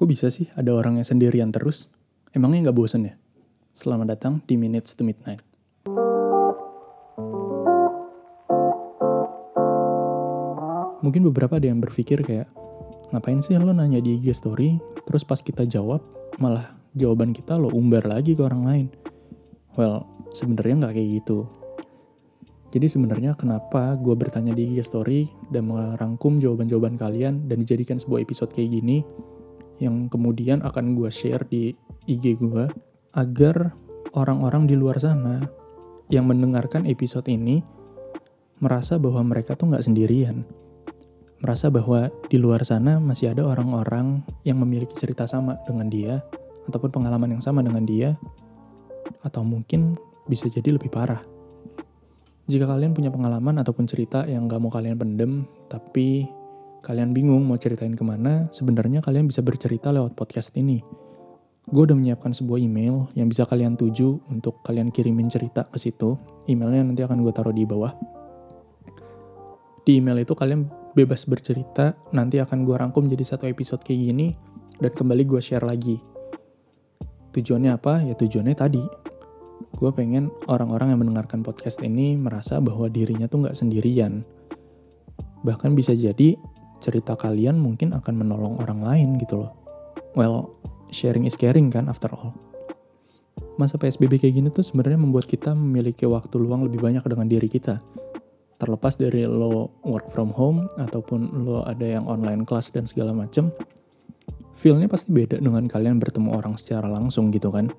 Kok bisa sih ada orang yang sendirian terus? Emangnya nggak bosen ya? Selamat datang di Minutes to Midnight. Mungkin beberapa ada yang berpikir kayak, ngapain sih lo nanya di IG story, terus pas kita jawab, malah jawaban kita lo umbar lagi ke orang lain. Well, sebenarnya nggak kayak gitu. Jadi sebenarnya kenapa gue bertanya di IG story dan merangkum jawaban-jawaban kalian dan dijadikan sebuah episode kayak gini yang kemudian akan gue share di IG gue agar orang-orang di luar sana yang mendengarkan episode ini merasa bahwa mereka tuh nggak sendirian. Merasa bahwa di luar sana masih ada orang-orang yang memiliki cerita sama dengan dia ataupun pengalaman yang sama dengan dia atau mungkin bisa jadi lebih parah. Jika kalian punya pengalaman ataupun cerita yang gak mau kalian pendem, tapi kalian bingung mau ceritain ke mana, sebenarnya kalian bisa bercerita lewat podcast ini. Gue udah menyiapkan sebuah email yang bisa kalian tuju untuk kalian kirimin cerita ke situ. Emailnya nanti akan gue taruh di bawah. Di email itu kalian bebas bercerita, nanti akan gue rangkum jadi satu episode kayak gini, dan kembali gue share lagi. Tujuannya apa? Ya tujuannya tadi, gue pengen orang-orang yang mendengarkan podcast ini merasa bahwa dirinya tuh nggak sendirian. Bahkan bisa jadi cerita kalian mungkin akan menolong orang lain gitu loh. Well, sharing is caring kan after all. Masa PSBB kayak gini tuh sebenarnya membuat kita memiliki waktu luang lebih banyak dengan diri kita. Terlepas dari lo work from home ataupun lo ada yang online class dan segala macem, feelnya pasti beda dengan kalian bertemu orang secara langsung gitu kan.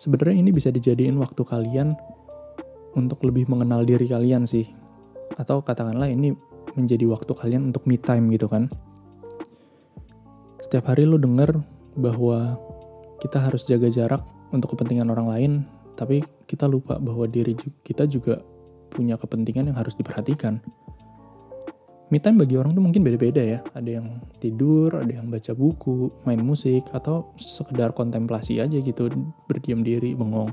Sebenarnya ini bisa dijadiin waktu kalian untuk lebih mengenal diri kalian sih. Atau katakanlah ini menjadi waktu kalian untuk me time gitu kan. Setiap hari lo denger bahwa kita harus jaga jarak untuk kepentingan orang lain, tapi kita lupa bahwa diri kita juga punya kepentingan yang harus diperhatikan me time bagi orang tuh mungkin beda-beda ya. Ada yang tidur, ada yang baca buku, main musik, atau sekedar kontemplasi aja gitu, berdiam diri, bengong.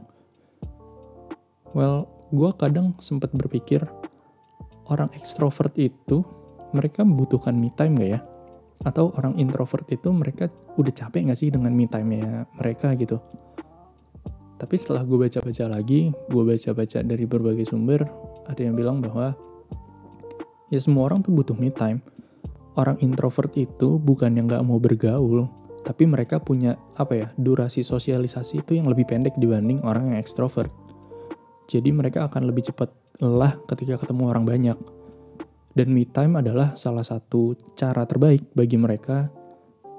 Well, gue kadang sempat berpikir, orang ekstrovert itu, mereka membutuhkan me time gak ya? Atau orang introvert itu mereka udah capek gak sih dengan me time-nya mereka gitu? Tapi setelah gue baca-baca lagi, gue baca-baca dari berbagai sumber, ada yang bilang bahwa ya semua orang tuh butuh me time. Orang introvert itu bukan yang gak mau bergaul, tapi mereka punya apa ya durasi sosialisasi itu yang lebih pendek dibanding orang yang ekstrovert. Jadi mereka akan lebih cepat lelah ketika ketemu orang banyak. Dan me time adalah salah satu cara terbaik bagi mereka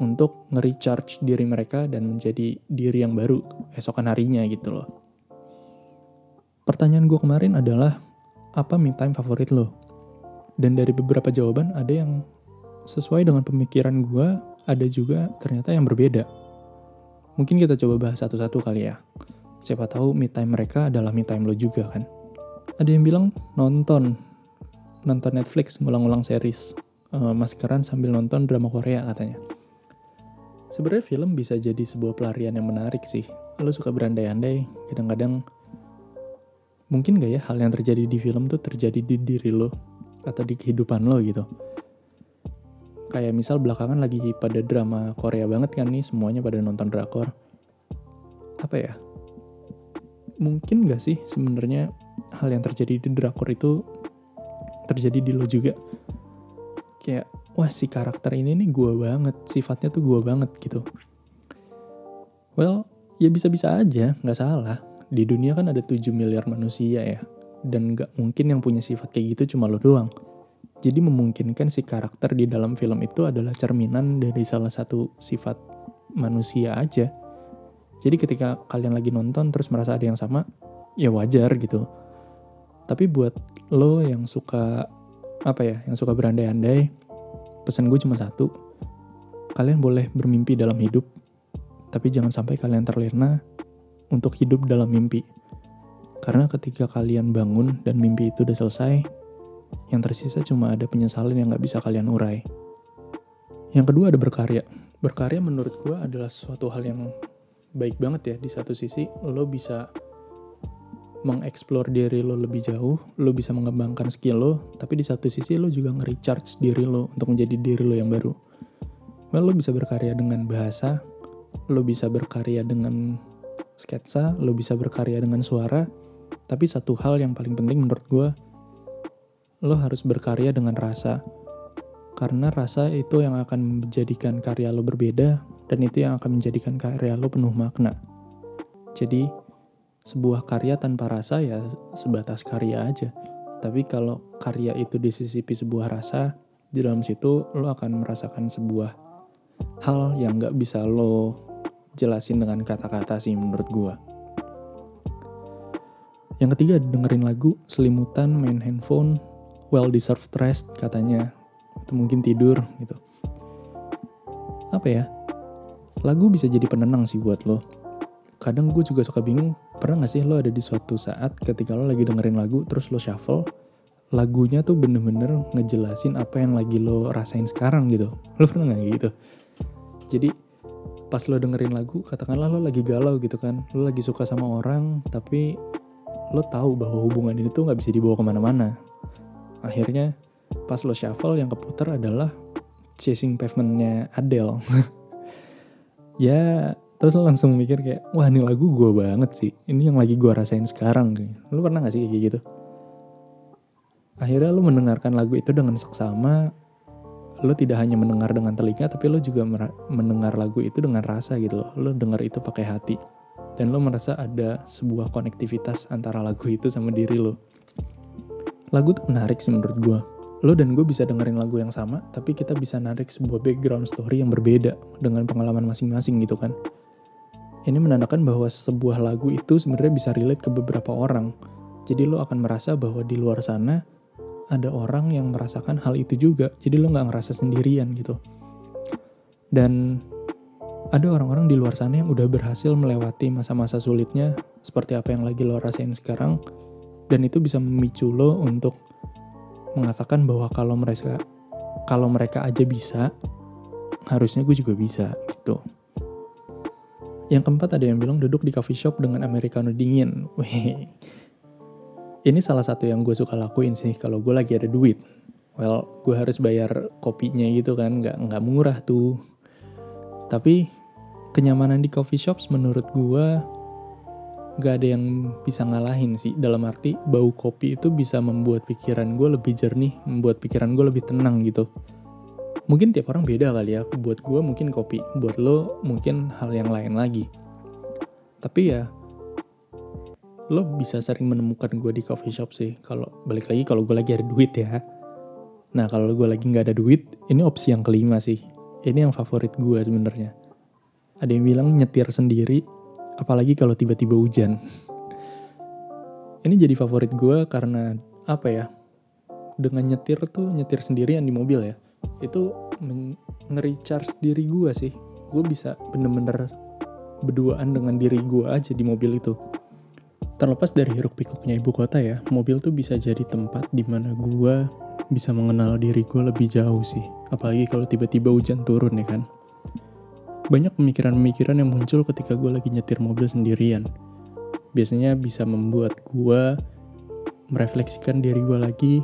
untuk nge-recharge diri mereka dan menjadi diri yang baru esokan harinya gitu loh. Pertanyaan gue kemarin adalah, apa me time favorit lo? dan dari beberapa jawaban ada yang sesuai dengan pemikiran gue, ada juga ternyata yang berbeda. Mungkin kita coba bahas satu-satu kali ya. Siapa tahu me time mereka adalah me time lo juga kan. Ada yang bilang nonton, nonton Netflix ngulang-ulang series, uh, maskeran sambil nonton drama Korea katanya. Sebenarnya film bisa jadi sebuah pelarian yang menarik sih. Lo suka berandai-andai, kadang-kadang mungkin gak ya hal yang terjadi di film tuh terjadi di diri lo atau di kehidupan lo gitu. Kayak misal belakangan lagi pada drama Korea banget kan nih semuanya pada nonton drakor. Apa ya? Mungkin gak sih sebenarnya hal yang terjadi di drakor itu terjadi di lo juga kayak wah si karakter ini nih gue banget sifatnya tuh gue banget gitu well ya bisa-bisa aja nggak salah di dunia kan ada 7 miliar manusia ya dan gak mungkin yang punya sifat kayak gitu cuma lo doang. Jadi memungkinkan si karakter di dalam film itu adalah cerminan dari salah satu sifat manusia aja. Jadi ketika kalian lagi nonton terus merasa ada yang sama, ya wajar gitu. Tapi buat lo yang suka apa ya, yang suka berandai-andai, pesan gue cuma satu. Kalian boleh bermimpi dalam hidup, tapi jangan sampai kalian terlena untuk hidup dalam mimpi. Karena ketika kalian bangun dan mimpi itu udah selesai, yang tersisa cuma ada penyesalan yang gak bisa kalian urai. Yang kedua ada berkarya. Berkarya menurut gue adalah suatu hal yang baik banget ya. Di satu sisi lo bisa mengeksplor diri lo lebih jauh, lo bisa mengembangkan skill lo, tapi di satu sisi lo juga nge-recharge diri lo untuk menjadi diri lo yang baru. well lo bisa berkarya dengan bahasa lo bisa berkarya dengan sketsa lo bisa berkarya dengan suara tapi satu hal yang paling penting menurut gue lo harus berkarya dengan rasa karena rasa itu yang akan menjadikan karya lo berbeda dan itu yang akan menjadikan karya lo penuh makna. Jadi, sebuah karya tanpa rasa ya sebatas karya aja. Tapi kalau karya itu disisipi sebuah rasa, di dalam situ lo akan merasakan sebuah hal yang gak bisa lo jelasin dengan kata-kata sih menurut gua. Yang ketiga dengerin lagu, selimutan, main handphone, well deserved rest katanya atau mungkin tidur gitu. Apa ya? Lagu bisa jadi penenang sih buat lo. Kadang gue juga suka bingung, pernah gak sih lo ada di suatu saat ketika lo lagi dengerin lagu terus lo shuffle, lagunya tuh bener-bener ngejelasin apa yang lagi lo rasain sekarang gitu. Lo pernah gak gitu? Jadi pas lo dengerin lagu, katakanlah lo lagi galau gitu kan, lo lagi suka sama orang, tapi lo tahu bahwa hubungan ini tuh gak bisa dibawa ke mana-mana. Akhirnya pas lo shuffle yang keputar adalah Chasing Pavementnya Adele. ya terus lo langsung mikir kayak wah ini lagu gue banget sih. Ini yang lagi gue rasain sekarang lo pernah gak sih kayak gitu? Akhirnya lo mendengarkan lagu itu dengan seksama lo tidak hanya mendengar dengan telinga tapi lo juga mendengar lagu itu dengan rasa gitu loh. Lo dengar itu pakai hati. Dan lo merasa ada sebuah konektivitas antara lagu itu sama diri lo lagu tuh menarik sih menurut gue lo dan gue bisa dengerin lagu yang sama, tapi kita bisa narik sebuah background story yang berbeda dengan pengalaman masing-masing gitu kan. Ini menandakan bahwa sebuah lagu itu sebenarnya bisa relate ke beberapa orang. Jadi lo akan merasa bahwa di luar sana ada orang yang merasakan hal itu juga. Jadi lo nggak ngerasa sendirian gitu. Dan ada orang-orang di luar sana yang udah berhasil melewati masa-masa sulitnya seperti apa yang lagi lo rasain sekarang. Dan itu bisa memicu lo untuk mengatakan bahwa kalau mereka kalau mereka aja bisa, harusnya gue juga bisa gitu. Yang keempat ada yang bilang duduk di coffee shop dengan americano dingin. Wih. Ini salah satu yang gue suka lakuin sih kalau gue lagi ada duit. Well, gue harus bayar kopinya gitu kan, nggak nggak murah tuh. Tapi kenyamanan di coffee shops menurut gue gak ada yang bisa ngalahin sih dalam arti bau kopi itu bisa membuat pikiran gue lebih jernih membuat pikiran gue lebih tenang gitu mungkin tiap orang beda kali ya buat gue mungkin kopi buat lo mungkin hal yang lain lagi tapi ya lo bisa sering menemukan gue di coffee shop sih kalau balik lagi kalau gue lagi ada duit ya nah kalau gue lagi nggak ada duit ini opsi yang kelima sih ini yang favorit gue sebenarnya ada yang bilang nyetir sendiri apalagi kalau tiba-tiba hujan. Ini jadi favorit gue karena apa ya? Dengan nyetir tuh nyetir sendirian di mobil ya. Itu nge-recharge diri gue sih. Gue bisa bener-bener berduaan dengan diri gue aja di mobil itu. Terlepas dari hiruk pikuknya ibu kota ya, mobil tuh bisa jadi tempat di mana gue bisa mengenal diri gue lebih jauh sih. Apalagi kalau tiba-tiba hujan turun ya kan banyak pemikiran-pemikiran yang muncul ketika gue lagi nyetir mobil sendirian. Biasanya bisa membuat gue merefleksikan diri gue lagi,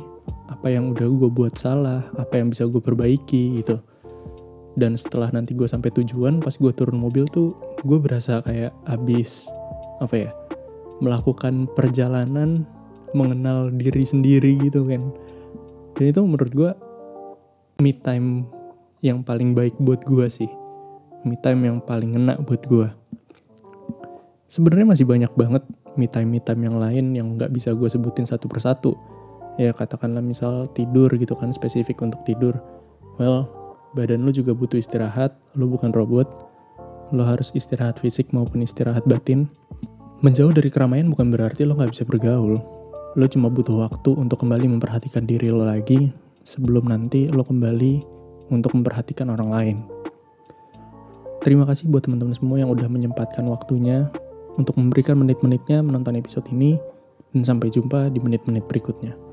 apa yang udah gue buat salah, apa yang bisa gue perbaiki gitu. Dan setelah nanti gue sampai tujuan, pas gue turun mobil tuh, gue berasa kayak abis, apa ya, melakukan perjalanan mengenal diri sendiri gitu kan. Dan itu menurut gue, me time yang paling baik buat gue sih me time yang paling ngena buat gue. Sebenarnya masih banyak banget me time me time yang lain yang nggak bisa gue sebutin satu persatu. Ya katakanlah misal tidur gitu kan spesifik untuk tidur. Well, badan lu juga butuh istirahat, lu bukan robot. Lo harus istirahat fisik maupun istirahat batin. Menjauh dari keramaian bukan berarti lo nggak bisa bergaul. Lo cuma butuh waktu untuk kembali memperhatikan diri lo lagi sebelum nanti lo kembali untuk memperhatikan orang lain. Terima kasih buat teman-teman semua yang udah menyempatkan waktunya untuk memberikan menit-menitnya menonton episode ini. Dan sampai jumpa di menit-menit berikutnya.